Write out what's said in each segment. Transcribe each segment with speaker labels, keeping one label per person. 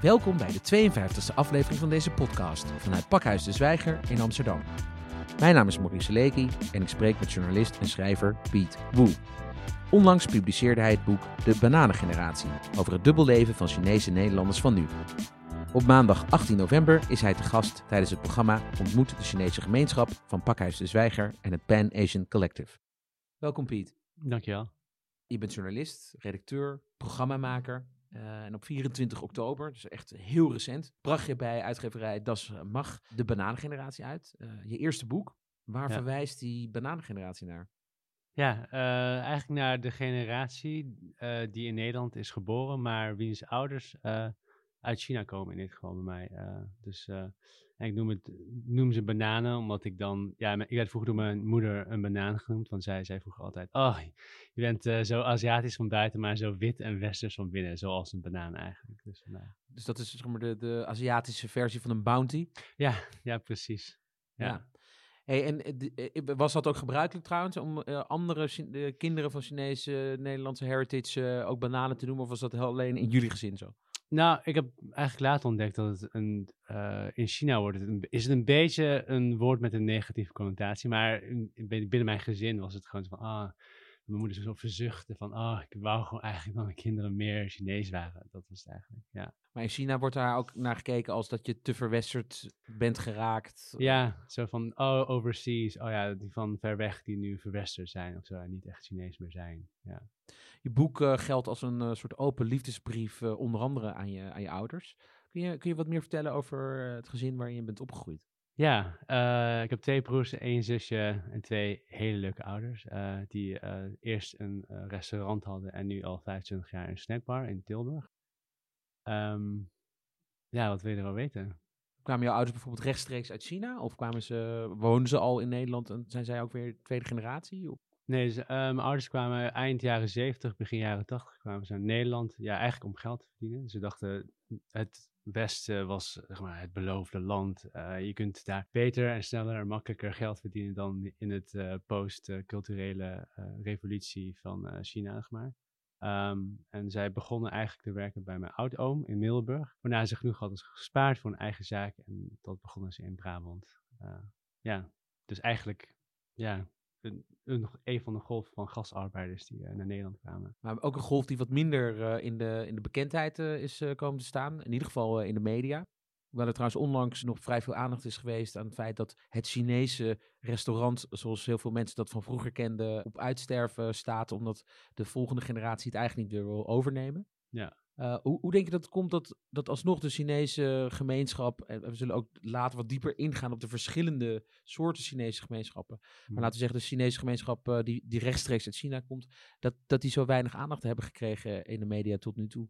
Speaker 1: Welkom bij de 52e aflevering van deze podcast vanuit Pakhuis de Zwijger in Amsterdam. Mijn naam is Maurice Leky en ik spreek met journalist en schrijver Piet Woe. Onlangs publiceerde hij het boek De Bananengeneratie over het dubbelleven van Chinese Nederlanders van nu. Op maandag 18 november is hij te gast tijdens het programma Ontmoet de Chinese gemeenschap van Pakhuis de Zwijger en het Pan Asian Collective. Welkom Piet.
Speaker 2: Dankjewel.
Speaker 1: Je bent journalist, redacteur, programmamaker. Uh, en op 24 oktober, dus echt heel recent, bracht je bij uitgeverij Das Mag de bananengeneratie uit. Uh, je eerste boek. Waar ja. verwijst die bananengeneratie naar?
Speaker 2: Ja, uh, eigenlijk naar de generatie die in Nederland is geboren, maar wiens ouders uit China komen in dit geval bij mij. dus ik noem, het, noem ze bananen, omdat ik dan... Ja, ik werd vroeger door mijn moeder een banaan genoemd. Want zij zei vroeger altijd... Oh, je bent uh, zo Aziatisch van buiten, maar zo wit en westers van binnen. Zoals een banaan eigenlijk. Dus, nou.
Speaker 1: dus dat is zeg maar de, de Aziatische versie van een bounty?
Speaker 2: Ja, ja precies. ja. ja.
Speaker 1: Hey, en eh, was dat ook gebruikelijk trouwens om uh, andere kinderen van Chinese, Nederlandse heritage uh, ook bananen te noemen? Of was dat alleen in jullie gezin zo?
Speaker 2: Nou, ik heb eigenlijk later ontdekt dat het een, uh, in China wordt een, is het een beetje een woord met een negatieve connotatie. Maar in, binnen mijn gezin was het gewoon van, ah, mijn moeder zo verzuchten van, ah, ik wou gewoon eigenlijk dat mijn kinderen meer Chinees waren. Dat was het eigenlijk, ja.
Speaker 1: Maar in China wordt daar ook naar gekeken als dat je te verwesterd bent geraakt.
Speaker 2: Ja, zo van, oh, overseas, oh ja, die van ver weg die nu verwesterd zijn of zo, niet echt Chinees meer zijn, ja.
Speaker 1: Je boek uh, geldt als een uh, soort open liefdesbrief, uh, onder andere aan je, aan je ouders. Kun je, kun je wat meer vertellen over het gezin waarin je bent opgegroeid?
Speaker 2: Ja, ik heb twee broers, één zusje en twee hele leuke ouders. die eerst een restaurant hadden en nu al 25 jaar een snackbar in Tilburg. Um, ja, wat wil je er al weten?
Speaker 1: Kwamen jouw ouders bijvoorbeeld rechtstreeks uit China? Of kwamen ze, woonden ze al in Nederland en zijn zij ook weer tweede generatie? Of?
Speaker 2: Nee, ze, uh, mijn ouders kwamen eind jaren 70, begin jaren 80 kwamen ze naar Nederland. Ja, eigenlijk om geld te verdienen. Ze dachten, het Westen was zeg maar, het beloofde land. Uh, je kunt daar beter en sneller en makkelijker geld verdienen dan in het uh, post-culturele revolutie van China, zeg maar. Um, en zij begonnen eigenlijk te werken bij mijn oudoom in Middelburg. Waarna ze genoeg hadden gespaard voor een eigen zaak. En dat begonnen ze in Brabant. ja, dus eigenlijk, ja, een, een, van de golf van gastarbeiders die uh, naar Nederland kwamen.
Speaker 1: Maar ook een golf die wat minder uh, in, de, in de bekendheid is komen te staan. In ieder geval in de media. Hoewel er trouwens onlangs nog vrij veel aandacht is geweest aan het feit dat het Chinese restaurant, zoals heel veel mensen dat van vroeger kenden, op uitsterven staat. Omdat de volgende generatie het eigenlijk niet meer wil overnemen.
Speaker 2: Ja.
Speaker 1: Uh, hoe, hoe, denk je dat het komt dat, dat alsnog de Chinese gemeenschap, en we zullen ook later wat dieper ingaan op de verschillende soorten Chinese gemeenschappen, maar hmm. laten we zeggen de Chinese gemeenschap uh, die, die rechtstreeks uit China komt, dat, dat die zo weinig aandacht hebben gekregen in de media tot nu toe?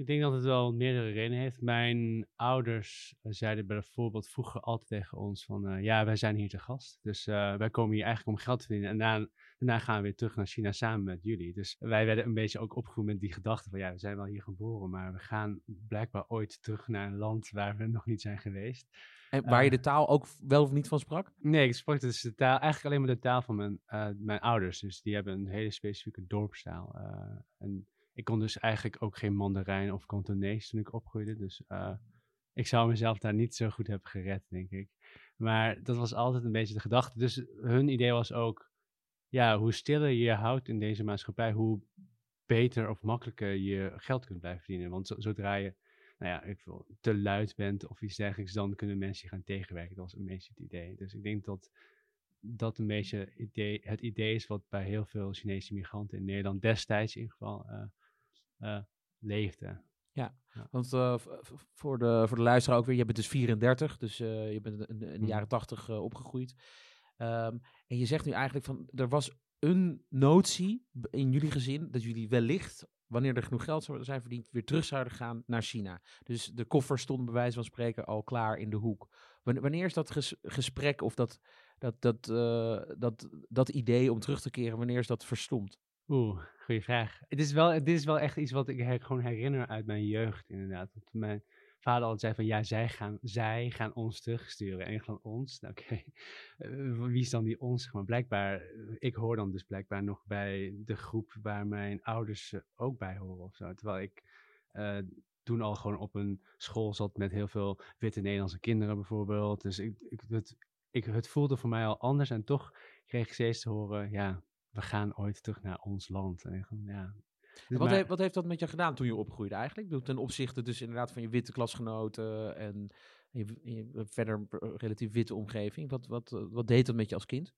Speaker 2: Ik denk dat het wel meerdere redenen heeft. Mijn ouders uh, zeiden bijvoorbeeld vroeger altijd tegen ons van, ja, wij zijn hier te gast, dus wij komen hier eigenlijk om geld te verdienen en daarna Daarna gaan we weer terug naar China samen met jullie. Dus wij werden een beetje ook opgevoed met die gedachte van ja, we zijn wel hier geboren, maar we gaan blijkbaar ooit terug naar een land waar we nog niet zijn geweest.
Speaker 1: En waar je de taal ook wel of niet van sprak?
Speaker 2: Nee, ik sprak dus de taal, eigenlijk alleen maar de taal van mijn, uh, mijn ouders. Dus die hebben een hele specifieke dorpstaal. Uh, en ik kon dus eigenlijk ook geen Mandarijn of Kantonees toen ik opgroeide. Dus uh, ik zou mezelf daar niet zo goed hebben gered, denk ik. Maar dat was altijd een beetje de gedachte. Dus hun idee was ook, ja, hoe stiller je je houdt in deze maatschappij, hoe beter of makkelijker je geld kunt blijven verdienen. Want zodra je nou ja, ik wil, te luid bent of iets dergelijks, dan kunnen mensen je gaan tegenwerken. Dat was een beetje het idee. Dus ik denk dat dat een beetje idee, het idee is wat bij heel veel Chinese migranten in Nederland destijds in ieder geval uh, leefde.
Speaker 1: Ja, ja. want uh, voor, de, voor de luisteraar ook weer, je bent dus 34, dus je bent in, in de jaren 80 opgegroeid. Um, en je zegt nu eigenlijk van, er was een notie in jullie gezin dat jullie wellicht, wanneer er genoeg geld zou zijn verdiend, weer terug zouden gaan naar China. Dus de koffer stond bij wijze van spreken al klaar in de hoek. Wanneer is dat ges gesprek of dat, dat, dat, dat, dat idee om terug te keren, wanneer is dat verstomd?
Speaker 2: Oeh, goede vraag. Het is wel, dit is wel echt iets wat ik gewoon herinner uit mijn jeugd, inderdaad. Want mijn, vader altijd zei van ja, zij gaan, zij gaan ons terugsturen. En van ons, oké, okay. wie is dan die ons? Maar blijkbaar, eh, ik hoor dan dus blijkbaar nog bij de groep waar mijn ouders ook bij horen of zo. Terwijl ik toen al gewoon op een school zat met heel veel witte Nederlandse kinderen bijvoorbeeld. Dus ik, ik, het, ik, het voelde voor mij al anders en toch kreeg ik steeds te horen, ja, we gaan ooit terug naar ons land. En ja,
Speaker 1: wat, maar, wat heeft dat met je gedaan toen je opgroeide eigenlijk? Ten opzichte dus inderdaad van je witte klasgenoten en je, je verder relatief witte omgeving. Wat, wat, wat deed dat met je als kind?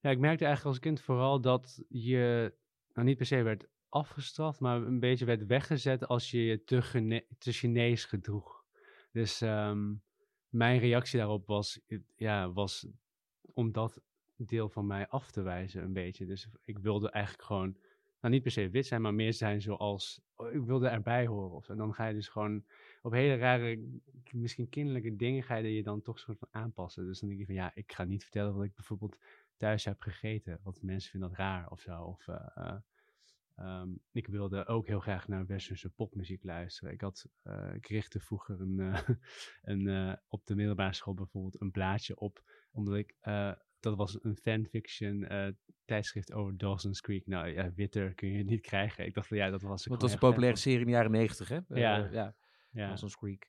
Speaker 2: Ja, ik merkte eigenlijk als kind vooral dat je nou niet per se werd afgestraft, maar een beetje werd weggezet als je je te, te Chinees gedroeg. Dus um, mijn reactie daarop was, ja, was om dat deel van mij af te wijzen een beetje. Dus ik wilde eigenlijk gewoon, nou niet per se wit zijn, maar meer zijn zoals, oh, ik wilde erbij horen. Of En dan ga je dus gewoon op hele rare, misschien kinderlijke dingen ga je je dan toch soort van aanpassen. Dus dan denk je van ja, ik ga niet vertellen wat ik bijvoorbeeld thuis heb gegeten. Want mensen vinden dat raar of zo. Of uh, Um, ik wilde ook heel graag naar westerse popmuziek luisteren. Ik, had, uh, ik richtte vroeger een, een, op de middelbare school bijvoorbeeld een blaadje op, omdat ik, dat was een fanfiction tijdschrift over Dawson's Creek. Nou ja, witter kun je niet krijgen. Ik dacht, ja, dat was...
Speaker 1: Want dat was een populaire serie in de jaren negentig, hè?
Speaker 2: ja.
Speaker 1: ja. ja. Dawson's Creek.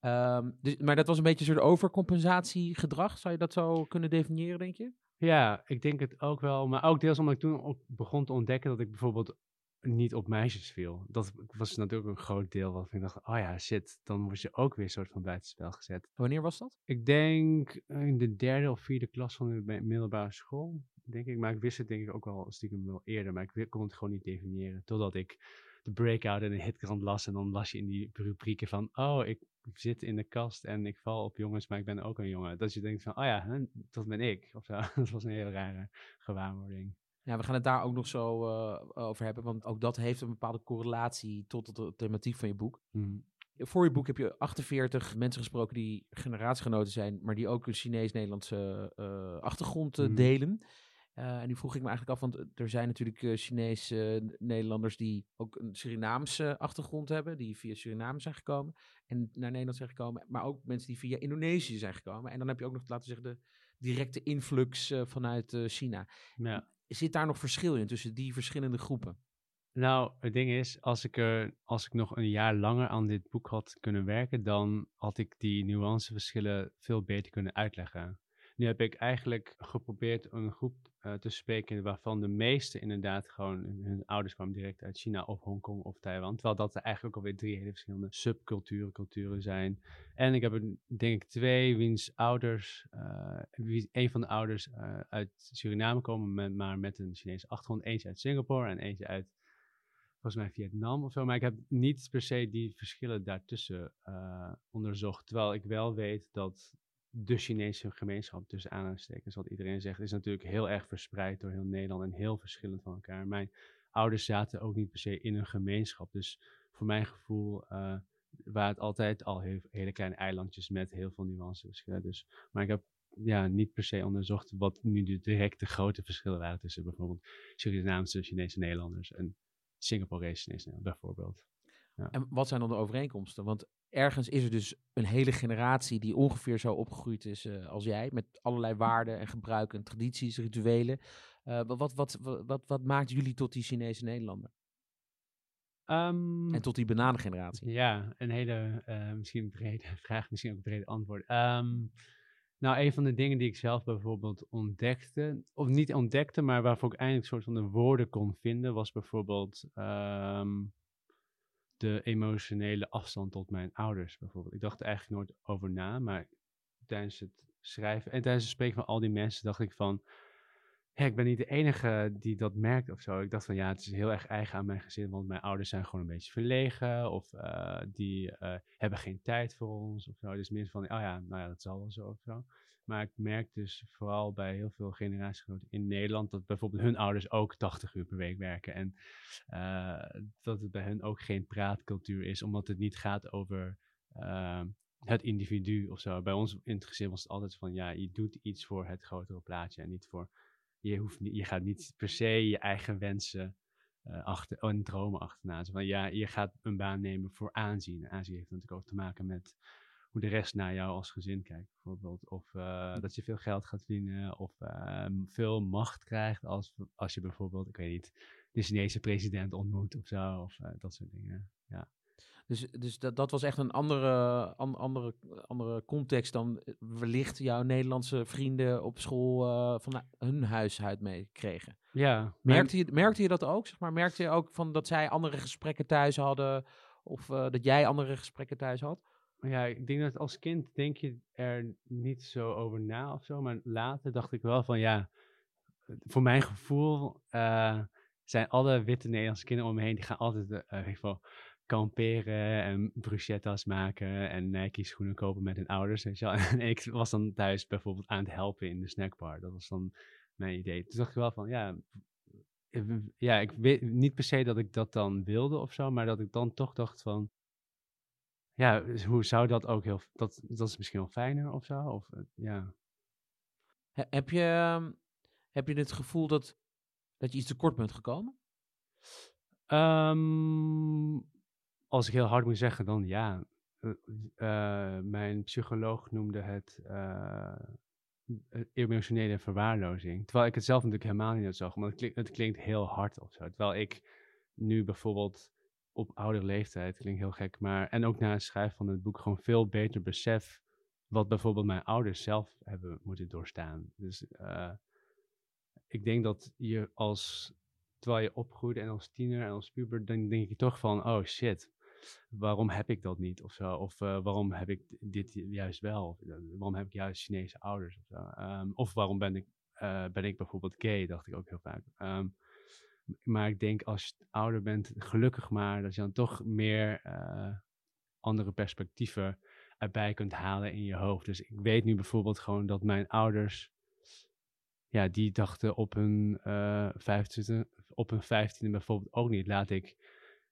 Speaker 1: Um, dus, maar dat was een beetje een soort overcompensatiegedrag. Zou je dat zo kunnen definiëren, denk je?
Speaker 2: Ja, ik denk het ook wel. Maar ook deels omdat ik toen ook begon te ontdekken dat ik bijvoorbeeld niet op meisjes viel. Dat was natuurlijk een groot deel wat ik dacht, oh ja, shit, dan word je ook weer een soort van buitenspel gezet.
Speaker 1: Wanneer was dat?
Speaker 2: Ik denk in de derde of vierde klas van de middelbare school, denk ik. Maar ik wist het denk ik ook wel stiekem wel eerder, maar ik kon het gewoon niet definiëren. Totdat ik de breakout en de hitkrant las en dan las je in die rubrieken van, oh, ik zit in de kast en ik val op jongens, maar ik ben ook een jongen. Dat je denkt van, oh ja, dat ben ik. Of zo. dat was een hele rare gewaarwording.
Speaker 1: Ja, we gaan het daar ook nog zo uh, over hebben, want ook dat heeft een bepaalde correlatie tot de thematiek van je boek. Mm. Voor je boek heb je 48 mensen gesproken die generatiegenoten zijn, maar die ook een Chinees-Nederlandse uh, achtergrond uh, mm. delen. Uh, en nu vroeg ik me eigenlijk af, want er zijn natuurlijk uh, Chinese Nederlanders die ook een Surinaamse achtergrond hebben, die via Suriname zijn gekomen en naar Nederland zijn gekomen, maar ook mensen die via Indonesië zijn gekomen. En dan heb je ook nog, laten we zeggen, de directe influx vanuit China. Ja. Zit daar nog verschil in tussen die verschillende groepen?
Speaker 2: Nou, het ding is, als ik, als ik nog een jaar langer aan dit boek had kunnen werken, dan had ik die nuanceverschillen veel beter kunnen uitleggen. Nu heb ik eigenlijk geprobeerd een groep uh, te spreken waarvan de meeste inderdaad gewoon, hun ouders kwamen direct uit China of Hongkong of Taiwan. Terwijl dat er eigenlijk ook alweer drie hele verschillende subculturen, culturen zijn. En ik heb er denk ik twee wiens ouders, wie, een van de ouders uh, uit Suriname komen, met, maar met een Chinese achtergrond. Eentje uit Singapore en eentje uit volgens mij Vietnam of zo. Maar ik heb niet per se die verschillen daartussen onderzocht. Terwijl ik wel weet dat de Chinese gemeenschap, tussen aanhalingstekens, wat iedereen zegt, is natuurlijk heel erg verspreid door heel Nederland en heel verschillend van elkaar. Mijn ouders zaten ook niet per se in een gemeenschap. Dus voor mijn gevoel uh, waren het altijd al heel, hele kleine eilandjes met heel veel nuanceverschillen. Dus, maar ik heb ja, niet per se onderzocht wat nu de directe grote verschillen waren tussen bijvoorbeeld Surinaamse Chinese Nederlanders en Singaporese Chinese Nederlanders bijvoorbeeld.
Speaker 1: Ja. En wat zijn dan de overeenkomsten? Want ergens is er dus een hele generatie die ongeveer zo opgegroeid is uh, als jij, met allerlei waarden en gebruiken en tradities, rituelen. Uh, wat, wat, wat, wat, maakt jullie tot die Chinese Nederlander? Um, en tot die bananengeneratie?
Speaker 2: Ja, een hele uh, misschien brede vraag, misschien ook een brede antwoord. Um, nou, een van de dingen die ik zelf bijvoorbeeld ontdekte, of niet ontdekte, maar waarvoor ik eindelijk een soort van de woorden kon vinden, was bijvoorbeeld um, de emotionele afstand tot mijn ouders bijvoorbeeld. Ik dacht er eigenlijk nooit over na, maar tijdens het schrijven en tijdens het spreken van al die mensen dacht ik van, ja, ik ben niet de enige die dat merkt of zo. Ik dacht van ja, het is heel erg eigen aan mijn gezin, want mijn ouders zijn gewoon een beetje verlegen of uh, die uh, hebben geen tijd voor ons of zo. Dus meer van, oh ja, nou ja, dat zal wel zo of zo. Maar ik merk dus vooral bij heel veel generatiegenoten in Nederland dat bijvoorbeeld hun ouders ook 80 uur per week werken. En uh, dat het bij hen ook geen praatcultuur is, omdat het niet gaat over uh, het individu of zo. Bij ons in het gezin was het altijd van ja, je doet iets voor het grotere plaatje en niet voor. Je, hoeft niet, je gaat niet per se je eigen wensen uh, achter, en dromen achterna. Van ja, je gaat een baan nemen voor aanzien. Aanzien heeft natuurlijk ook te maken met hoe de rest naar jou als gezin kijkt, bijvoorbeeld. Of uh, dat je veel geld gaat verdienen, of uh, veel macht krijgt als, als je bijvoorbeeld, ik weet niet, de Chinese president ontmoet of zo, of uh, dat soort dingen. Ja.
Speaker 1: Dus, dus dat, dat was echt een andere, an, andere, andere context dan eh, wellicht jouw Nederlandse vrienden op school uh, van hun huis uit mee kregen.
Speaker 2: Ja.
Speaker 1: Merkte, je, merkte je dat ook? Zeg maar? Merkte je ook van dat zij andere gesprekken thuis hadden of uh, dat jij andere gesprekken thuis had?
Speaker 2: Ja, ik denk dat als kind denk je er niet zo over na of zo. Maar later dacht ik wel van ja, voor mijn gevoel uh, zijn alle witte Nederlandse kinderen om me heen, die gaan altijd uh, geval, kamperen en bruschettas maken en Nike schoenen kopen met hun ouders. En ik was dan thuis bijvoorbeeld aan het helpen in de snackbar. Dat was dan mijn idee. Toen dacht ik wel van ja, ja, ik weet niet per se dat ik dat dan wilde of zo, maar dat ik dan toch dacht van ja, dus hoe zou dat ook heel, dat, dat is misschien wel fijner of zo, of ja.
Speaker 1: Heb je, ehm, heb je het gevoel dat, dat je iets tekort bent gekomen?
Speaker 2: Um, als ik heel hard moet zeggen, dan ja. Uh, mijn psycholoog noemde het uh, emotionele verwaarlozing. Terwijl ik het zelf natuurlijk helemaal niet zag, maar het, klink, het klinkt heel hard of zo. Terwijl ik nu bijvoorbeeld op oudere leeftijd, klinkt heel gek, maar en ook na het schrijven van het boek gewoon veel beter besef wat bijvoorbeeld mijn ouders zelf hebben moeten doorstaan. Dus uh, ik denk dat je als, terwijl je opgroeit en als tiener en als puber, dan denk je toch van, oh shit, waarom heb ik dat niet of zo? Of uh, waarom heb ik dit juist wel? Uh, waarom heb ik juist Chinese ouders of zo? Um, of waarom ben ik, ben ik bijvoorbeeld gay, dacht ik ook heel vaak. Um, maar ik denk als je ouder bent, gelukkig maar, dat je dan toch meer uh, andere perspectieven erbij kunt halen in je hoofd. Dus ik weet nu bijvoorbeeld gewoon dat mijn ouders, ja, die dachten op hun, uh, 25, op hun 15e bijvoorbeeld ook niet. Laat ik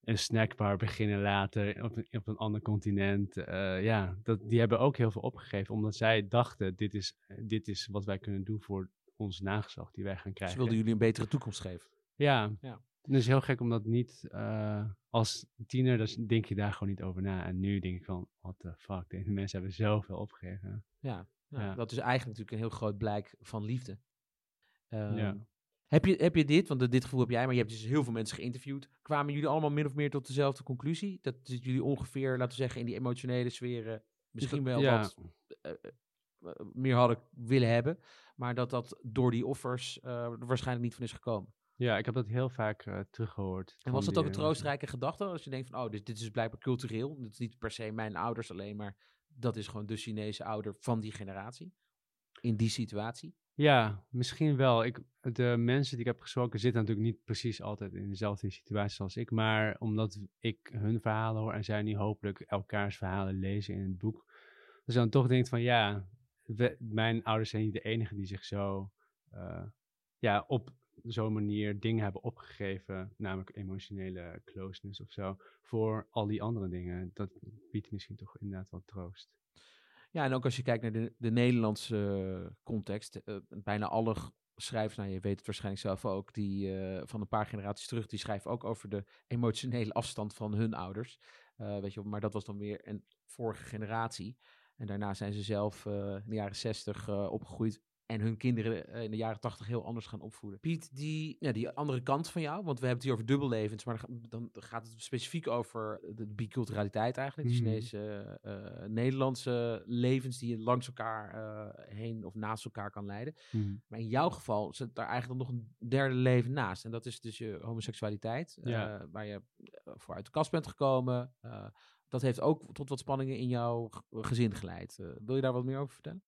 Speaker 2: een snackbar beginnen later op een, op een ander continent. Uh, ja, dat, die hebben ook heel veel opgegeven, omdat zij dachten, dit is, dit is wat wij kunnen doen voor ons nageslacht die wij gaan krijgen.
Speaker 1: Ze wilden jullie een betere toekomst geven.
Speaker 2: Ja, ja. het is heel gek omdat niet uh, als tiener, dus denk je daar gewoon niet over na. En nu denk ik van, what the fuck, deze mensen hebben zoveel opgegeven.
Speaker 1: Ja, ja, ja. dat is eigenlijk natuurlijk een heel groot blijk van liefde. Uh, ja. Heb je, heb je dit, want dit gevoel heb jij, maar je hebt dus heel veel mensen geïnterviewd. Kwamen jullie allemaal min of meer tot dezelfde conclusie? Dat jullie ongeveer, laten we zeggen, in die emotionele sferen misschien wel ja. wat uh, meer hadden willen hebben. Maar dat dat door die offers waarschijnlijk niet van is gekomen.
Speaker 2: Ja, ik heb dat heel vaak uh, teruggehoord.
Speaker 1: En was dat ook een troostrijke gedachte? Als je denkt van, oh, dus dit is blijkbaar cultureel. Dit is niet per se mijn ouders alleen, maar dat is gewoon de Chinese ouder van die generatie. In die situatie.
Speaker 2: Ja, misschien wel. Ik, de mensen die ik heb gesproken zitten natuurlijk niet precies altijd in dezelfde situatie als ik. Maar omdat ik hun verhalen hoor en zij nu hopelijk elkaars verhalen lezen in het boek. Dus dan toch denkt van ja, we, mijn ouders zijn niet de enige die zich zo uh, ja, op zo'n manier dingen hebben opgegeven, namelijk emotionele closeness of zo, voor al die andere dingen. Dat biedt misschien toch inderdaad wat troost.
Speaker 1: Ja, en ook als je kijkt naar de, de Nederlandse context, uh, bijna alle schrijvers, nou je weet het waarschijnlijk zelf ook, die uh, van een paar generaties terug, die schrijven ook over de emotionele afstand van hun ouders. Uh, weet je, maar dat was dan weer een vorige generatie. En daarna zijn ze zelf in de jaren zestig opgegroeid en hun kinderen eh, in de jaren tachtig heel anders gaan opvoeden. Piet, die, ja, die andere kant van jou, want we hebben het hier over dubbellevens, maar dan, gaat het specifiek over de biculturaliteit eigenlijk. De
Speaker 2: Mhm.
Speaker 1: Chinese, eh, Nederlandse levens die je langs elkaar eh, heen of naast elkaar kan leiden.
Speaker 2: Mhm.
Speaker 1: Maar in jouw geval zit daar eigenlijk nog een derde leven naast. En dat is dus je homoseksualiteit, waar je voor uit de kast bent gekomen. Dat heeft ook tot wat spanningen in jouw gezin geleid. Wil je daar wat meer over vertellen?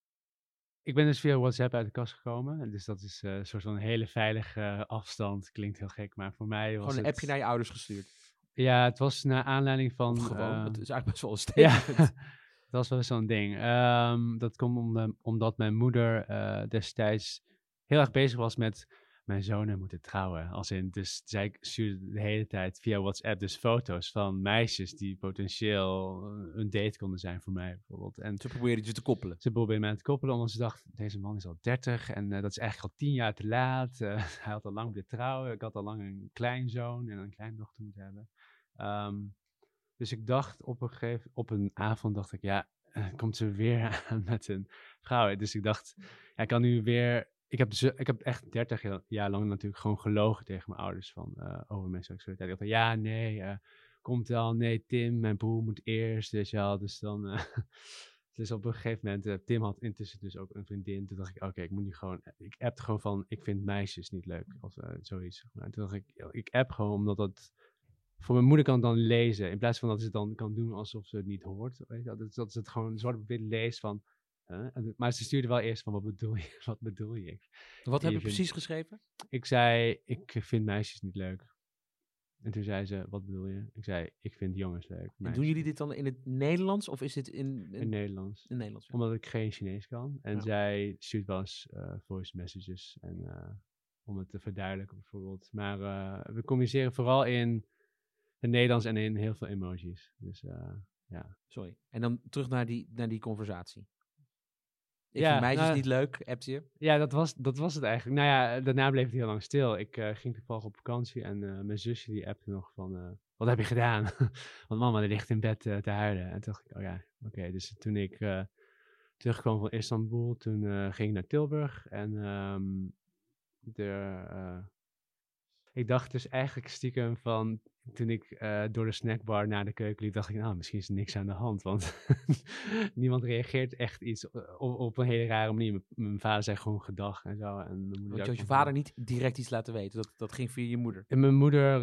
Speaker 2: Ik ben dus via WhatsApp uit de kast gekomen. en Dus dat is eh, een soort van hele veilige afstand. Klinkt heel gek, maar voor mij was
Speaker 1: Gewoon een
Speaker 2: het...
Speaker 1: appje naar je ouders gestuurd.
Speaker 2: Ja, het was naar aanleiding van...
Speaker 1: Of gewoon. het is eigenlijk best wel een
Speaker 2: Ja,
Speaker 1: statement.
Speaker 2: dat was wel zo'n ding. Ehm, dat komt om, omdat mijn moeder eh, destijds heel erg bezig was met mijn zonen moeten trouwen. Als in, dus zij stuurde de hele tijd via WhatsApp dus foto's van meisjes die potentieel eh, een date konden zijn voor mij bijvoorbeeld. En
Speaker 1: Ze probeerden je te koppelen.
Speaker 2: ze probeerde mij te koppelen, omdat ze dacht, deze man is al 30 en eh, dat is eigenlijk al tien jaar te laat. Eh, hij had al lang moeten trouwen. Ik had al lang een kleinzoon en een kleindochter moeten hebben. Ehm, dus ik dacht op een gegeven, op een avond dacht ik, ja, komt ze weer aan met een vrouw. Dus ik dacht, ja, ik kan nu weer. Ik heb, ik heb echt 30 jaar- lang natuurlijk gewoon gelogen tegen mijn ouders van, eh, over mijn seksualiteit. Ik dacht, ja, nee, eh, komt wel, nee, Tim, mijn broer moet eerst, dus ja, dus dan... eh, dus op een gegeven moment, Tim had intussen dus ook een vriendin. Toen dacht ik, oké, ik moet nu gewoon, ik app gewoon van, ik vind meisjes niet leuk, of zoiets. toen dacht ik, ik app gewoon omdat dat, voor mijn moeder kan het dan lezen, in plaats van dat ze het dan kan doen alsof ze het niet hoort. Weet je, dat, dat ze het gewoon zwart op wit leest van, huh? Maar ze stuurde wel eerst van, wat bedoel je, wat bedoel je?
Speaker 1: Wat heb je precies geschreven?
Speaker 2: Ik zei, ik vind meisjes niet leuk. En toen zei ze, wat bedoel je? Ik zei, ik vind jongens leuk.
Speaker 1: En doen jullie dit dan in het Nederlands of is dit in, in,
Speaker 2: in Nederlands?
Speaker 1: in Nederlands? ja?
Speaker 2: Omdat ik geen Chinees kan. En
Speaker 1: Ja.
Speaker 2: zij stuurt wel eens eh, voice messages. En, eh, om het te verduidelijken bijvoorbeeld. Maar eh, we communiceren vooral in het Nederlands en in heel veel emojis. Dus ja.
Speaker 1: Sorry. En dan terug naar die, naar die conversatie. Ik
Speaker 2: Ja,
Speaker 1: vind meisjes
Speaker 2: nou-
Speaker 1: niet leuk, appte je.
Speaker 2: Ja, dat was, dat was het eigenlijk. Nou ja, daarna bleef het heel lang stil. Ik eh, ging toevallig op vakantie en eh, mijn zusje die appte nog van... eh, wat heb je gedaan? Want mama die ligt in bed te huilen. En toen dacht ik, oh ja, oké. Dus toen ik terugkwam van Istanbul, toen ging ik naar Tilburg. En ehm, de, ik dacht dus eigenlijk stiekem van... Toen ik eh, door de snackbar naar de keuken liep, dacht ik, nou, misschien is er niks aan de hand. Want niemand reageert echt iets o- op, op een hele rare manier. Mijn- Mijn vader zei gewoon gedag en zo. En mijn moeder
Speaker 1: je had je vader niet direct iets laten weten. Dat, dat ging via je moeder.
Speaker 2: en mijn moeder, eh,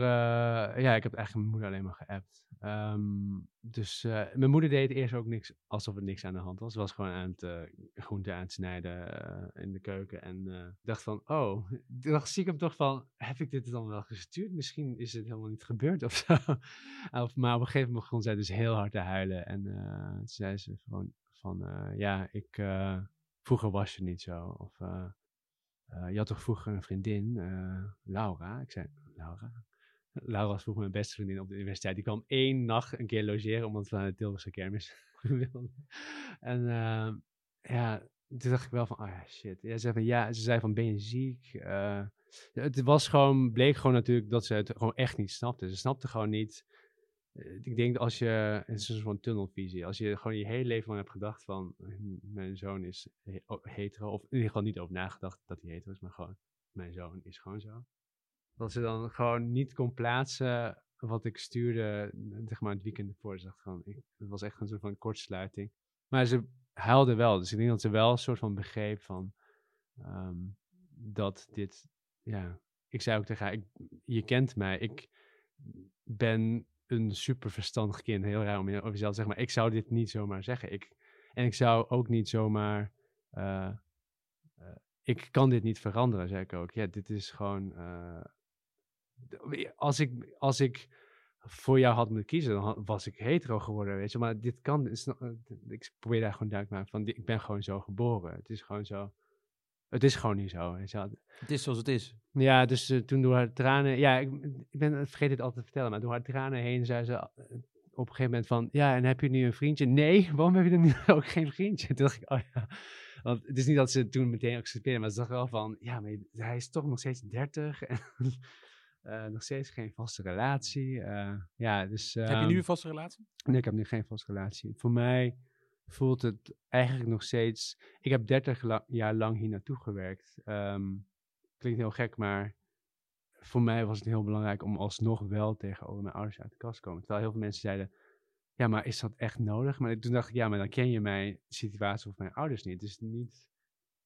Speaker 2: ja, ik heb eigenlijk mijn moeder alleen maar geappt. Ehm, dus eh, mijn moeder deed eerst ook niks, alsof er niks aan de hand was. Ze was gewoon aan het uh, groente aan het snijden eh, in de keuken. En eh, ik dacht van, oh, ik dacht stiekem toch van, heb ik dit dan wel gestuurd? Misschien is het helemaal niet gebeurd of zo. of, maar op een gegeven moment begon zij dus heel hard te huilen. En eh, toen zei ze gewoon van, eh, ja, ik, eh, vroeger was je niet zo. Of, eh, eh, je had toch vroeger een vriendin, eh, Laura? Ik zei, Laura? Laura was vroeger mijn beste vriendin op de universiteit. Die kwam één nacht een keer logeren, omdat we naar de Tilburgse kermis wilden. En eh, ja, toen dacht ik wel van, oh ja, shit. Ja, ze, zei van, ja, ze zei van, ben je ziek? Eh, het was gewoon, bleek gewoon natuurlijk dat ze het gewoon echt niet snapte. Ze snapte gewoon niet. eh, Ik denk als je, het is een soort tunnelvisie, als je gewoon je hele leven lang hebt gedacht van, hm, mijn zoon is hetero, of in ieder geval niet over nagedacht dat hij hetero is, maar gewoon, mijn zoon is gewoon zo. Dat ze dan gewoon niet kon plaatsen wat ik stuurde, zeg maar het weekend ervoor. Ze ik, het was echt een soort van kortsluiting. Maar ze huilde wel, dus ik denk dat ze wel een soort van begreep van, ehm, dat dit, ja, ik zei ook tegen haar, ik, je kent mij, ik ben een super verstandig kind, heel raar om over jezelf te zeggen, maar ik zou dit niet zomaar zeggen. Ik, en ik zou ook niet zomaar, eh, eh, ik kan dit niet veranderen, zei ik ook. Ja, dit is gewoon, eh, als ik, als ik voor jou had moeten kiezen, dan was ik hetero geworden, weet je. Maar dit kan, eh, ik probeer daar gewoon duidelijk te maken van, ik ben gewoon zo geboren. Het is gewoon zo, het is gewoon niet zo, weet je wel.
Speaker 1: Het is zoals het is.
Speaker 2: Ja, dus eh, toen door haar tranen, ja, ik, ik ben, ik vergeet dit altijd te vertellen, maar door haar tranen heen zei ze eh, op een gegeven moment van, ja, en heb je nu een vriendje? Nee, waarom heb je dan nu ook geen vriendje? Toen dacht ik, oh ja, want het is niet dat ze toen meteen accepteerde, maar ze dacht wel van, ja, maar hij is toch nog steeds 30 en nog steeds geen vaste relatie. eh, ja, dus...
Speaker 1: heb je
Speaker 2: ehm,
Speaker 1: nu een vaste relatie?
Speaker 2: Nee, ik heb nu geen vaste relatie. Voor mij voelt het eigenlijk nog steeds. Ik heb 30 la- jaar lang hier naartoe gewerkt. Ehm, klinkt heel gek, maar voor mij was het heel belangrijk om alsnog wel tegenover mijn ouders uit de kast te komen. Terwijl heel veel mensen zeiden: Ja, maar is dat echt nodig? Maar toen dacht ik: Ja, maar dan ken je mijn situatie of mijn ouders niet. Het is niet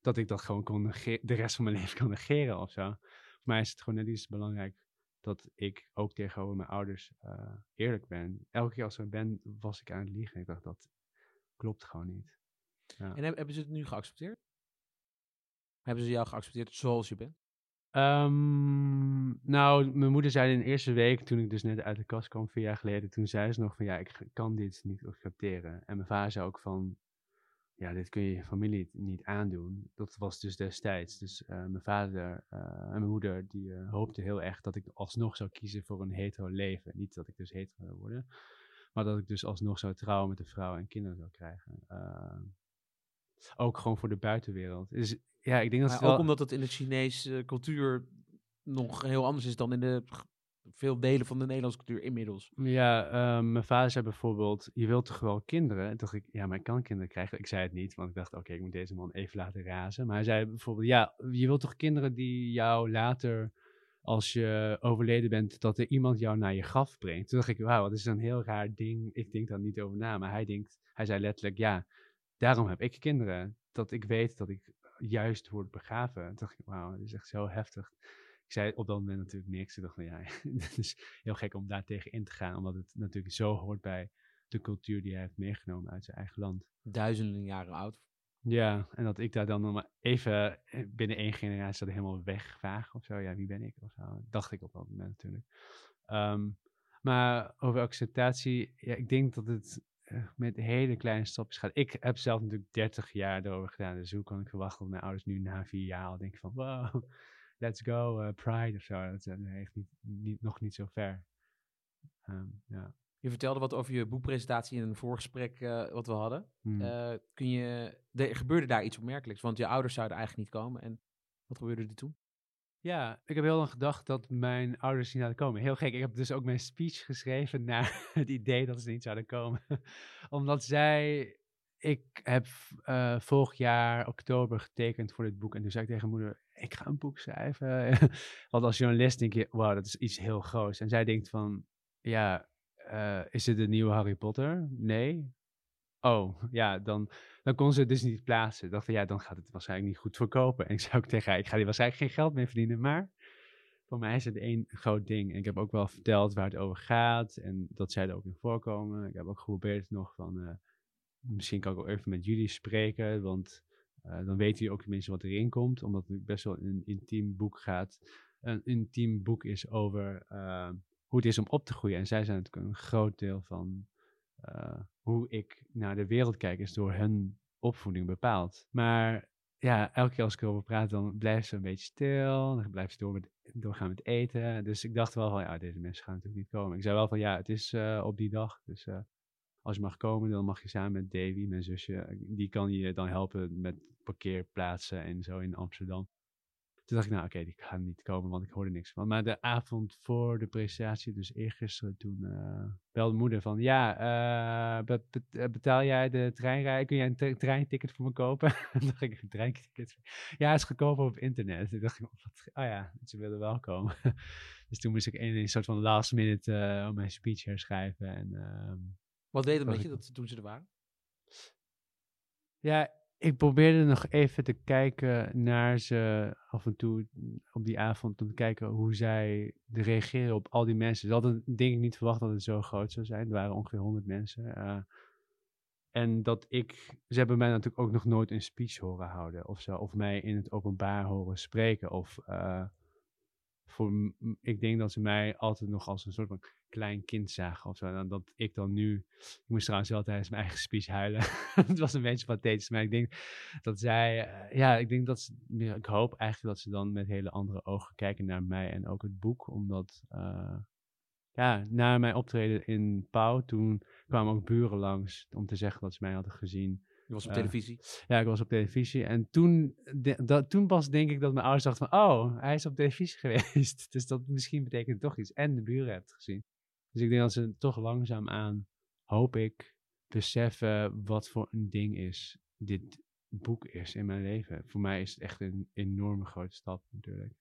Speaker 2: dat ik dat gewoon kon de rest van mijn leven kan negeren of zo. Voor mij is het gewoon net iets belangrijk dat ik ook tegenover mijn ouders eh, eerlijk ben. Elke keer als ik ben, was ik aan het liegen. Ik dacht, dat klopt gewoon niet. Ja.
Speaker 1: En heb- hebben ze het nu geaccepteerd? Hebben ze jou geaccepteerd zoals je bent?
Speaker 2: Ehm, nou, mijn moeder zei in de eerste week, toen ik dus net uit de kast kwam, vier jaar geleden, toen zei ze nog van, ja, ik kan dit niet accepteren. En mijn vader zei ook van, ja, dit kun je je familie niet aandoen. Dat was dus destijds. Dus eh, mijn vader eh, en mijn moeder, die uh, hoopten heel erg dat ik alsnog zou kiezen voor een hetero leven. Niet dat ik dus hetero zou worden, maar dat ik dus alsnog zou trouwen met een vrouw en kinderen zou krijgen. Ook gewoon voor de buitenwereld. Dus ja, ik denk dat
Speaker 1: maar
Speaker 2: het wel...
Speaker 1: ook omdat het in de Chinese cultuur nog heel anders is dan in de veel delen van de Nederlandse cultuur inmiddels.
Speaker 2: Ja, uh, mijn vader zei bijvoorbeeld, je wilt toch wel kinderen? En toen dacht ik, ja, maar ik kan kinderen krijgen. Ik zei het niet, want ik dacht, oké, ik moet deze man even laten razen. Maar hij zei bijvoorbeeld, ja, je wilt toch kinderen die jou later als je overleden bent, dat er iemand jou naar je graf brengt. Toen dacht ik, wauw, dat is een heel raar ding. Ik denk daar niet over na. Maar hij denkt, hij zei letterlijk, ja, daarom heb ik kinderen. Dat ik weet dat ik juist word begraven. Toen dacht ik, wauw, dat is echt zo heftig. Ik zei op dat moment natuurlijk niks. Ik dacht van, ja, het is heel gek om daar tegen in te gaan. Omdat het natuurlijk zo hoort bij de cultuur die hij heeft meegenomen uit zijn eigen land.
Speaker 1: Duizenden jaren oud.
Speaker 2: Ja, en dat ik daar dan nog maar even eh, binnen één generatie dat helemaal wegvaag of zo. Ja, wie ben ik of zo. Dacht ik op dat moment natuurlijk. Ehm, maar over acceptatie, ja, ik denk dat het uh, met hele kleine stapjes gaat. Ik heb zelf natuurlijk 30 jaar erover gedaan. Dus hoe kan ik verwachten dat mijn ouders nu na vier jaar al denken van wow, let's go, uh, pride of zo. Dat uh, heeft niet, niet, nog niet zo ver. Um, ja.
Speaker 1: Je vertelde wat over je boekpresentatie in een voorgesprek uh, wat we hadden. Hmm. Uh, kun je, gebeurde daar iets opmerkelijks, want je ouders zouden eigenlijk niet komen. En wat gebeurde er toen?
Speaker 2: Ja, ik heb heel lang gedacht dat mijn ouders niet zouden komen. Heel gek, ik heb dus ook mijn speech geschreven naar het idee dat ze niet zouden komen. Omdat zij, ik heb uh, vorig jaar oktober getekend voor dit boek. En toen zei ik tegen moeder, ik ga een boek schrijven. Want als journalist denk je, wauw, dat is iets heel groots. En zij denkt van, ja, uh, is het de nieuwe Harry Potter? Nee. Oh, ja, dan, dan kon ze het dus niet plaatsen. Ik dacht van, ja, dan gaat het waarschijnlijk niet goed verkopen. En ik zei ook tegen haar, ik ga hier waarschijnlijk geen geld mee verdienen, maar voor mij is het één groot ding. En ik heb ook wel verteld waar het over gaat en dat zij er ook in voorkomen. Ik heb ook geprobeerd nog van, uh, misschien kan ik ook even met jullie spreken, want uh, dan weten jullie ook tenminste wat erin komt, omdat het best wel een intiem boek gaat. Een intiem boek is over uh, hoe het is om op te groeien. En zij zijn natuurlijk een groot deel van uh, hoe ik naar de wereld kijk, is door hun opvoeding bepaald. Maar ja, elke keer als ik erover praat, dan blijft ze een beetje stil. Dan blijft ze door met, doorgaan met eten. Dus ik dacht wel van, ja, deze mensen gaan natuurlijk niet komen. Ik zei wel van, ja, het is op die dag. Dus als je mag komen, dan mag je samen met Davy, mijn zusje, die kan je dan helpen met parkeerplaatsen en zo in Amsterdam. Toen dacht ik, nou oké, die gaan niet komen, want ik hoorde niks van. Maar de avond voor de presentatie, dus eergisteren, toen uh, belde moeder van, ja, be be betaal jij de treinrij? Kun jij een treinticket voor me kopen? toen dacht ik, een treinticket? Ja, is goedkoper op internet. Toen dacht ik, oh ja, ze willen wel komen. dus toen moest ik in een soort van last minute uh, mijn speech herschrijven. En, uh,
Speaker 1: Wat deed het met je dat, toen ze er waren?
Speaker 2: Ja, ik probeerde nog even te kijken naar ze af en toe op die avond. Om te kijken hoe zij reageren op al die mensen. Ze hadden denk ik niet verwacht dat het zo groot zou zijn. Er waren ongeveer 100 mensen. Uh, en dat ik, ze hebben mij natuurlijk ook nog nooit een speech horen houden of zo. Of mij in het openbaar horen spreken. Of uh, voor, ik denk dat ze mij altijd nog als een soort van klein kind zagen of zo. En dat ik dan nu, ik moest trouwens wel tijdens mijn eigen speech huilen. het was een beetje pathetisch, maar ik denk dat zij, uh, ja, ik denk dat ze, ik hoop eigenlijk dat ze dan met hele andere ogen kijken naar mij en ook het boek. Omdat, uh, ja, na mijn optreden in Pauw, toen kwamen ook buren langs om te zeggen dat ze mij hadden gezien.
Speaker 1: Je was op uh, televisie?
Speaker 2: Ja, ik was op televisie. En toen, de, dat, toen pas denk ik dat mijn ouders dachten van... Oh, hij is op televisie geweest. dus dat misschien betekent toch iets. En de buren hebt gezien. Dus ik denk dat ze toch langzaamaan, hoop ik, beseffen wat voor een ding is dit boek is in mijn leven. Voor mij is het echt een enorme grote stap natuurlijk.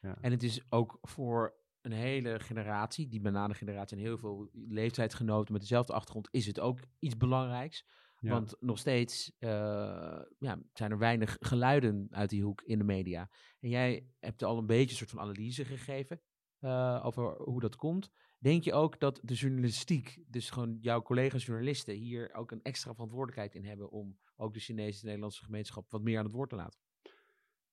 Speaker 1: Ja. En het is ook voor een hele generatie, die bananengeneratie en heel veel leeftijdsgenoten met dezelfde achtergrond, is het ook iets belangrijks. Ja. Want nog steeds uh, ja, zijn er weinig geluiden uit die hoek in de media. En jij hebt al een beetje een soort van analyse gegeven uh, over hoe dat komt. Denk je ook dat de journalistiek, dus gewoon jouw collega's journalisten, hier ook een extra verantwoordelijkheid in hebben om ook de Chinese Nederlandse gemeenschap wat meer aan het woord te laten?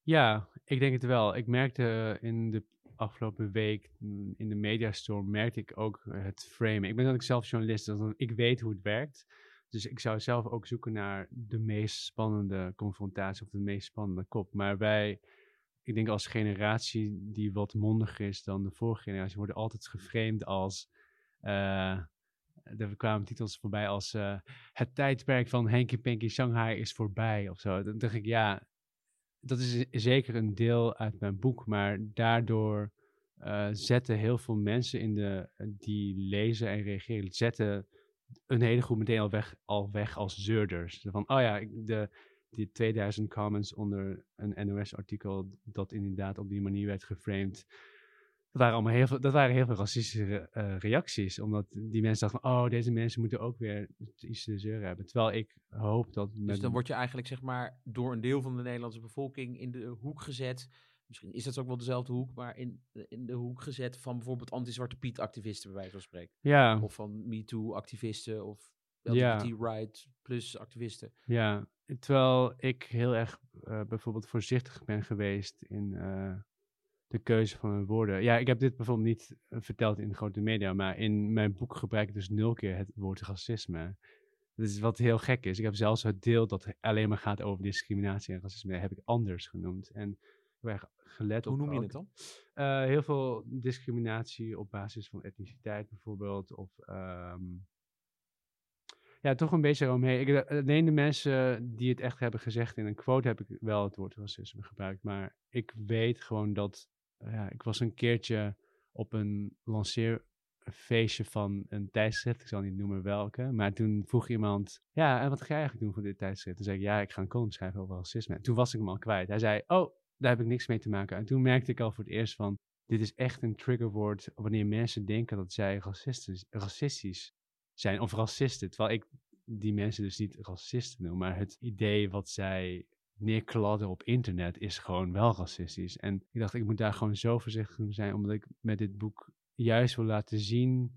Speaker 2: Ja, ik denk het wel. Ik merkte in de afgelopen week mm, in de mediastorm, merkte ik ook het framen. Ik ben natuurlijk zelf journalist, dus ik weet hoe het werkt. Dus ik zou zelf ook zoeken naar de meest spannende confrontatie of de meest spannende kop. Maar wij, ik denk als generatie die wat mondiger is dan de vorige generatie, worden altijd geframed als. Uh, er kwamen titels voorbij als uh, het tijdperk van Henky Panky Shanghai is voorbij of zo. Dan dacht ik, ja, dat is zeker een deel uit mijn boek, maar daardoor uh, zetten heel veel mensen in de, die lezen en reageren, zetten een hele groep meteen al weg, al weg als zeurders. Van, oh ja, de, die 2000 comments onder een NOS-artikel dat inderdaad op die manier werd geframed. Dat waren allemaal heel veel, dat waren heel veel racistische eh, reacties. Omdat die mensen dachten van, oh, deze mensen moeten ook weer iets te zeuren hebben. Terwijl ik hoop dat...
Speaker 1: Dus dan word je eigenlijk zeg maar door een deel van de Nederlandse bevolking in de hoek gezet. Misschien is dat ook wel dezelfde hoek, maar in, in de hoek gezet van bijvoorbeeld anti-Zwarte Piet activisten bij wijze van spreken.
Speaker 2: Ja,
Speaker 1: Of van MeToo activisten of
Speaker 2: Ja.
Speaker 1: LGBT right plus activisten.
Speaker 2: ja. Terwijl ik heel erg eh, bijvoorbeeld voorzichtig ben geweest in eh, de keuze van mijn woorden. Ja, ik heb dit bijvoorbeeld niet eh, verteld in de grote media, maar in mijn boek gebruik ik dus nul keer het woord racisme. Dat is wat heel gek is. Ik heb zelfs het deel dat alleen maar gaat over discriminatie en racisme, heb ik anders genoemd. En heel erg gelet
Speaker 1: Hoe
Speaker 2: op
Speaker 1: noem je het dan?
Speaker 2: Heel veel discriminatie op basis van etniciteit bijvoorbeeld. Of ehm, ja, toch een beetje eromheen. Ik, eh, alleen de mensen die het echt hebben gezegd in een quote heb ik wel het woord racisme gebruikt. Maar ik weet gewoon dat. eh, ja, ik was een keertje op een lanceerfeestje van een tijdschrift. Ik zal niet noemen welke. Maar toen vroeg iemand: Ja, en wat ga je eigenlijk doen voor dit tijdschrift? Toen zei ik: Ja, ik ga een column schrijven over racisme. En toen was ik hem al kwijt. Hij zei: Oh, daar heb ik niks mee te maken. En toen merkte ik al voor het eerst van, dit is echt een triggerwoord wanneer mensen denken dat zij racistisch, racistisch zijn of racisten. Terwijl ik die mensen dus niet racisten noem, maar het idee wat zij neerkladden op internet is gewoon wel racistisch. En ik dacht, ik moet daar gewoon zo voorzichtig mee zijn, omdat ik met dit boek juist wil laten zien,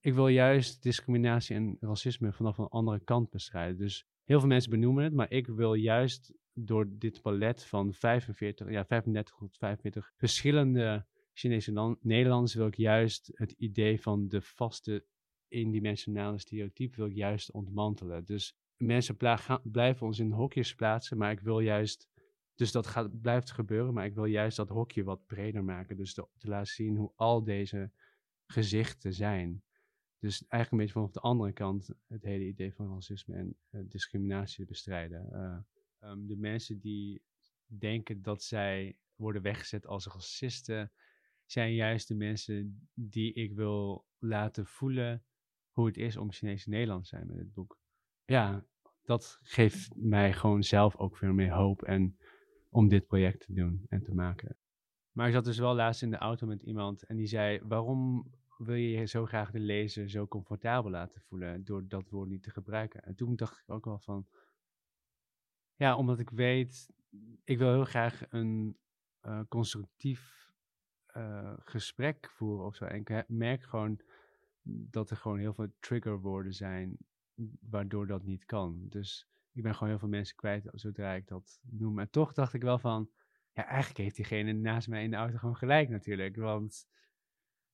Speaker 2: ik wil juist discriminatie en racisme vanaf een andere kant bestrijden. Dus heel veel mensen benoemen het, maar ik wil juist door dit palet van 45, ja, 35 tot 45 verschillende Chinese lan- Nederlanders wil ik juist het idee van de vaste eendimensionale stereotype wil ik juist ontmantelen. Dus mensen blijven ons in hokjes plaatsen, maar ik wil juist, dus dat gaat, blijft gebeuren, maar ik wil juist dat hokje wat breder maken. Dus te, te laten zien hoe al deze gezichten zijn. Dus eigenlijk een beetje vanaf de andere kant het hele idee van racisme en eh, discriminatie bestrijden. Eh, ehm, de mensen die denken dat zij worden weggezet als racisten, zijn juist de mensen die ik wil laten voelen hoe het is om Chinees Nederland te zijn met het boek. Ja, dat geeft mij gewoon zelf ook veel meer hoop en om dit project te doen en te maken. Maar ik zat dus wel laatst in de auto met iemand en die zei: Waarom wil je je zo graag de lezer zo comfortabel laten voelen door dat woord niet te gebruiken? En toen dacht ik ook wel van: Ja, omdat ik weet, ik wil heel graag een eh, constructief eh, gesprek voeren of zo. En ik merk gewoon dat er gewoon heel veel triggerwoorden zijn waardoor dat niet kan. Dus ik ben gewoon heel veel mensen kwijt zodra ik dat noem. En toch dacht ik wel van, ja, eigenlijk heeft diegene naast mij in de auto gewoon gelijk natuurlijk. Want,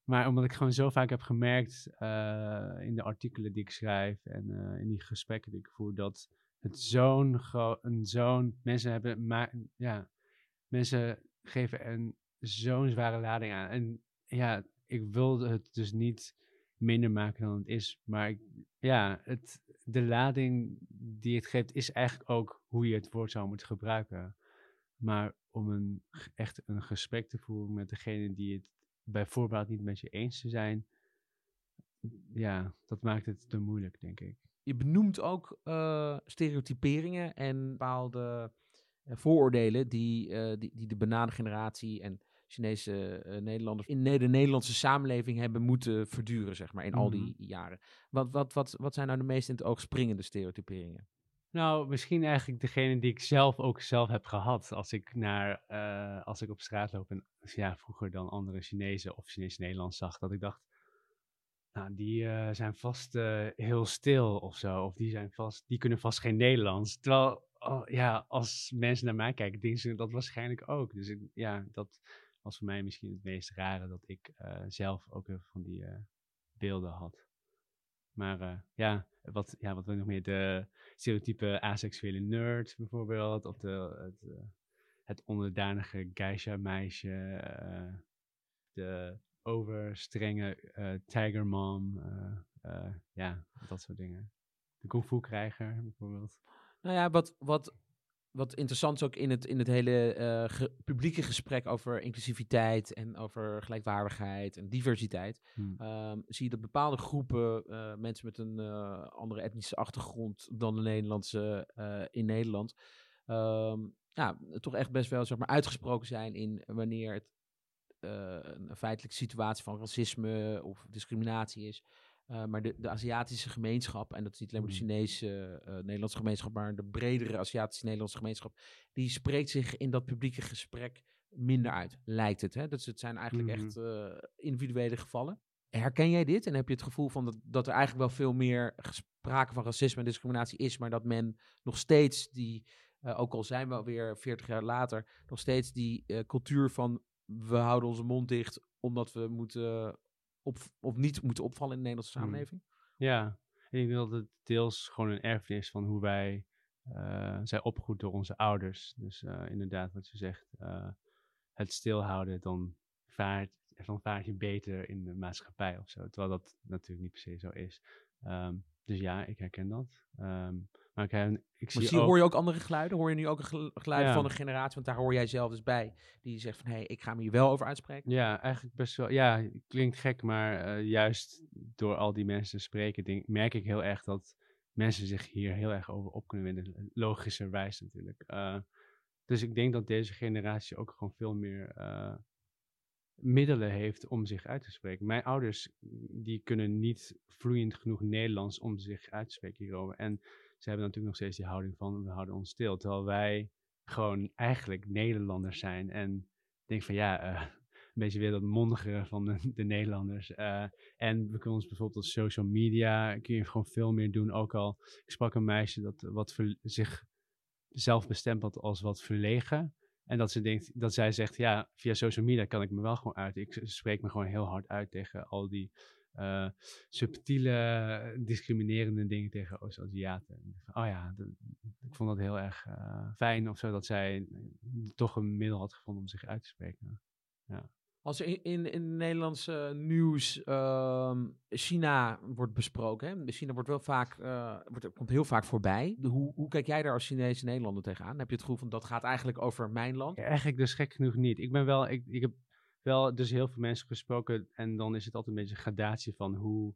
Speaker 2: maar omdat ik gewoon zo vaak heb gemerkt eh, in de artikelen die ik schrijf en eh, in die gesprekken die ik voer, dat het zo'n, zo'n, mensen hebben, maar, ja, mensen geven een zo'n zware lading aan. En ja, ik wilde het dus niet minder maken dan het is. Maar ja, het, de lading die het geeft is eigenlijk ook hoe je het woord zou moeten gebruiken. Maar om een, echt een gesprek te voeren met degene die het bij voorbaat niet met je eens te zijn, ja, dat maakt het te moeilijk, denk ik.
Speaker 1: Je benoemt ook eh, stereotyperingen en bepaalde eh, vooroordelen die, eh, die, die de bananengeneratie en Chinese eh, Nederlanders in de Nederlandse samenleving hebben moeten verduren, zeg maar, in al die jaren. Wat, wat, wat, wat zijn nou de meest in het oog springende stereotyperingen?
Speaker 2: Nou, misschien eigenlijk degene die ik zelf ook zelf heb gehad. Als ik, naar, eh, als ik op straat loop en ja, vroeger dan andere Chinezen of Chinees Nederlands zag, dat ik dacht, nou, die eh, zijn vast heel stil of zo. Of die, zijn vast, die kunnen vast geen Nederlands. Terwijl, oh, ja, als mensen naar mij kijken, denken ze dat waarschijnlijk ook. Dus ik, ja, dat was voor mij misschien het meest rare dat ik eh, zelf ook veel van die eh, beelden had. Maar eh, ja, wat, ja, wat ik nog meer? De stereotype aseksuele nerd bijvoorbeeld. Of de, het, het onderdanige geisha-meisje. de overstrenge eh, ja, dat soort dingen. De kung krijger bijvoorbeeld.
Speaker 1: Nou ja, wat, wat, wat interessant is ook in het, in het hele eh, ge- publieke gesprek over inclusiviteit en over gelijkwaardigheid en diversiteit,
Speaker 2: Hm.
Speaker 1: ehm, zie je dat bepaalde groepen, eh, mensen met een eh, andere etnische achtergrond dan de Nederlandse in Nederland, ehm, ja, toch echt best wel zeg maar, uitgesproken zijn in wanneer het een feitelijke situatie van racisme of discriminatie is. Uh, maar de, de Aziatische gemeenschap, en dat is niet alleen maar de
Speaker 2: Mhm.
Speaker 1: Chinese uh, Nederlandse gemeenschap, maar de bredere Aziatische Nederlandse gemeenschap, die spreekt zich in dat publieke gesprek minder uit, lijkt het. Hè? Dus het zijn eigenlijk echt uh, individuele gevallen. Herken jij dit en heb je het gevoel van dat, dat er eigenlijk wel veel meer sprake van racisme en discriminatie is, maar dat men nog steeds die, ook al zijn we alweer 40 jaar later, nog steeds die cultuur van we houden onze mond dicht omdat we moeten op, of niet moeten opvallen in de Nederlandse samenleving?
Speaker 2: Ja, ik denk dat het deels gewoon een erfenis van hoe wij uh, zijn opgegroeid door onze ouders. Dus uh, inderdaad, wat je zegt, uh, het stilhouden, dan vaart, dan vaart je beter in de maatschappij of zo. Terwijl dat natuurlijk niet per se zo is. Um, dus ja, ik herken dat. Um, maar ik, ik zie
Speaker 1: maar zie,
Speaker 2: ook...
Speaker 1: hoor je ook andere geluiden? Hoor je nu ook een geluid ja. van een generatie? Want daar hoor jij zelf dus bij. Die zegt van, hé, hey, ik ga me hier wel over uitspreken.
Speaker 2: Ja, eigenlijk best wel. Ja, klinkt gek, maar uh, juist door al die mensen te spreken, denk, merk ik heel erg dat mensen zich hier heel erg over op kunnen winnen. Logischerwijs natuurlijk. Uh, dus ik denk dat deze generatie ook gewoon veel meer uh, middelen heeft om zich uit te spreken. Mijn ouders, die kunnen niet vloeiend genoeg Nederlands om zich uit te spreken hierover. En ze hebben natuurlijk nog steeds die houding van, we houden ons stil. Terwijl wij gewoon eigenlijk Nederlanders zijn. En denk van ja, uh, een beetje weer dat mondigere van de, de Nederlanders. Uh, en we kunnen ons bijvoorbeeld op social media, kun je gewoon veel meer doen. Ook al, ik sprak een meisje dat wat ver, zich zelf bestempelt als wat verlegen. En dat, ze denkt, dat zij zegt, ja, via social media kan ik me wel gewoon uit. Ik spreek me gewoon heel hard uit tegen al die uh, subtiele, discriminerende dingen tegen Oost-Aziaten. Oh ja, ik vond dat heel erg uh, fijn of zo, dat zij toch een middel had gevonden om zich uit te spreken. Ja.
Speaker 1: Als in, in, in Nederlandse nieuws uh, China wordt besproken, hè? China wordt wel vaak, uh, wordt, komt heel vaak voorbij. Hoe, hoe kijk jij daar als Chinese Nederlander tegenaan? Heb je het gevoel van dat gaat eigenlijk over mijn land?
Speaker 2: Ja, eigenlijk dus gek genoeg niet. Ik ben wel, ik, ik heb wel dus heel veel mensen gesproken en dan is het altijd een beetje een gradatie van hoe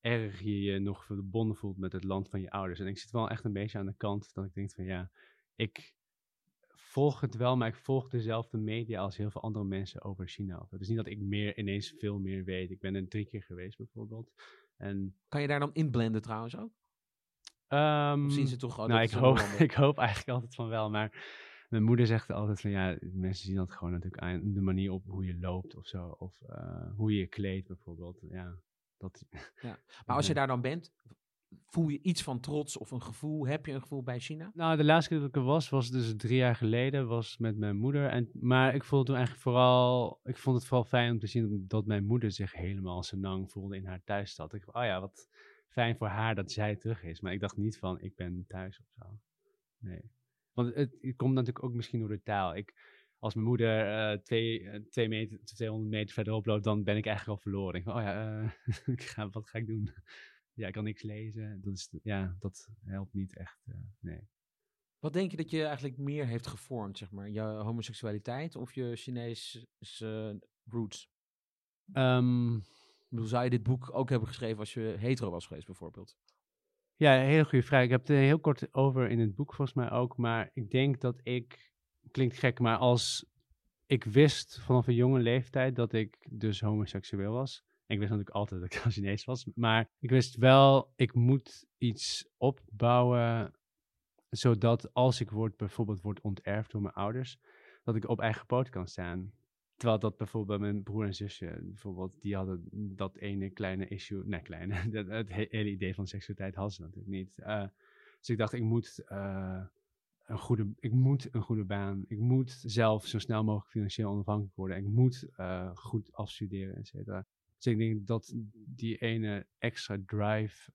Speaker 2: erg je je nog verbonden voelt met het land van je ouders. En ik zit wel echt een beetje aan de kant dat ik denk van ja, ik volg het wel, maar ik volg dezelfde media als heel veel andere mensen over China. Het is niet dat ik meer ineens veel meer weet. Ik ben er drie keer geweest bijvoorbeeld. En,
Speaker 1: kan je daar dan inblenden trouwens ook?
Speaker 2: Um,
Speaker 1: zien ze toch
Speaker 2: nou, ik hoop, ik hoop eigenlijk altijd van wel, maar mijn moeder zegt altijd van ja, mensen zien dat gewoon natuurlijk aan de manier op hoe je loopt of zo. Of uh, hoe je je kleedt bijvoorbeeld. Ja, dat,
Speaker 1: ja. Maar als je daar dan bent, voel je iets van trots of een gevoel? Heb je een gevoel bij China?
Speaker 2: Nou, de laatste keer dat ik er was, was dus drie jaar geleden, was met mijn moeder. En, maar ik voelde toen eigenlijk vooral, ik vond het vooral fijn om te zien dat mijn moeder zich helemaal senang voelde in haar thuisstad. Ik dacht, oh ja, wat fijn voor haar dat zij terug is. Maar ik dacht niet van, ik ben thuis of zo. Nee. Want het, het komt natuurlijk ook misschien door de taal. Ik, als mijn moeder uh, twee, uh, twee meter, 200 meter verderop loopt, dan ben ik eigenlijk al verloren. Ik denk, oh ja, uh, ik ga, wat ga ik doen? ja, ik kan niks lezen. Dat, is, ja, dat helpt niet echt, uh, nee.
Speaker 1: Wat denk je dat je eigenlijk meer heeft gevormd, zeg maar? Je homoseksualiteit of je Chinese roots?
Speaker 2: Um,
Speaker 1: bedoel, zou je dit boek ook hebben geschreven als je hetero was geweest, bijvoorbeeld?
Speaker 2: Ja, hele goede vraag. Ik heb het er heel kort over in het boek volgens mij ook. Maar ik denk dat ik, klinkt gek, maar als ik wist vanaf een jonge leeftijd dat ik dus homoseksueel was. Ik wist natuurlijk altijd dat ik Chinees was. Maar ik wist wel, ik moet iets opbouwen. Zodat als ik word, bijvoorbeeld word onterfd door mijn ouders, dat ik op eigen poot kan staan. Terwijl dat bijvoorbeeld mijn broer en zusje, bijvoorbeeld, die hadden dat ene kleine issue, nee kleine, dat, het hele idee van seksualiteit hadden ze natuurlijk niet. Uh, dus ik dacht, ik moet, uh, een goede, ik moet een goede baan, ik moet zelf zo snel mogelijk financieel onafhankelijk worden, ik moet goed afstuderen, et cetera. Dus ik denk dat die ene extra drive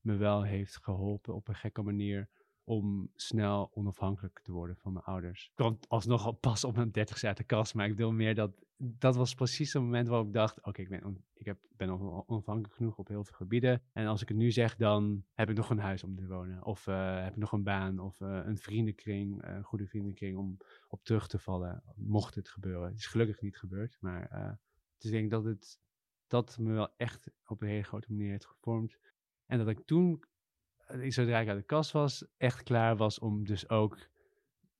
Speaker 2: me wel heeft geholpen op een gekke manier om snel onafhankelijk te worden van mijn ouders. Ik kwam alsnog al pas op mijn dertigste uit de kast, maar ik wil meer dat... Dat was precies het moment waarop ik dacht, oké, ik ben, ik heb, ben onafhankelijk genoeg op heel veel gebieden. En als ik het nu zeg, dan heb ik nog een huis om te wonen. Of uh, heb ik nog een baan, of uh, een vriendenkring, uh, een goede vriendenkring om op terug te vallen, mocht het gebeuren. Het is gelukkig niet gebeurd, maar ik denk dat het dat me wel echt op een hele grote manier heeft gevormd. En dat ik toen zodra ik uit de kast was, echt klaar was om dus ook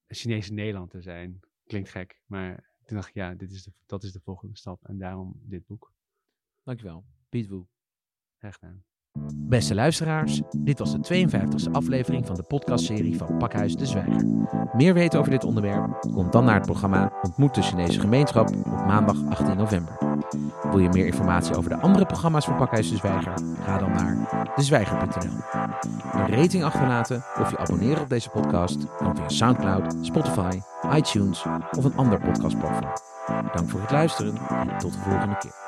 Speaker 2: Chinese Nederland te zijn. Klinkt gek, maar toen dacht ik, ja, dit is de, dat is de volgende stap. En daarom dit boek.
Speaker 1: Dankjewel. Piet Woe.
Speaker 2: Graag gedaan.
Speaker 1: Beste luisteraars, dit was de 52e aflevering van de podcastserie van Pakhuis de Zwijger. Meer weten over dit onderwerp? Kom dan naar het programma Ontmoet de Chinese Gemeenschap op maandag 18 november. Wil je meer informatie over de andere programma's van Pakhuis de Zwijger? Ga dan naar dezwijger.nl. Een rating achterlaten of je abonneren op deze podcast kan via Soundcloud, Spotify, iTunes of een ander podcastplatform. Dank voor het luisteren en tot de volgende keer.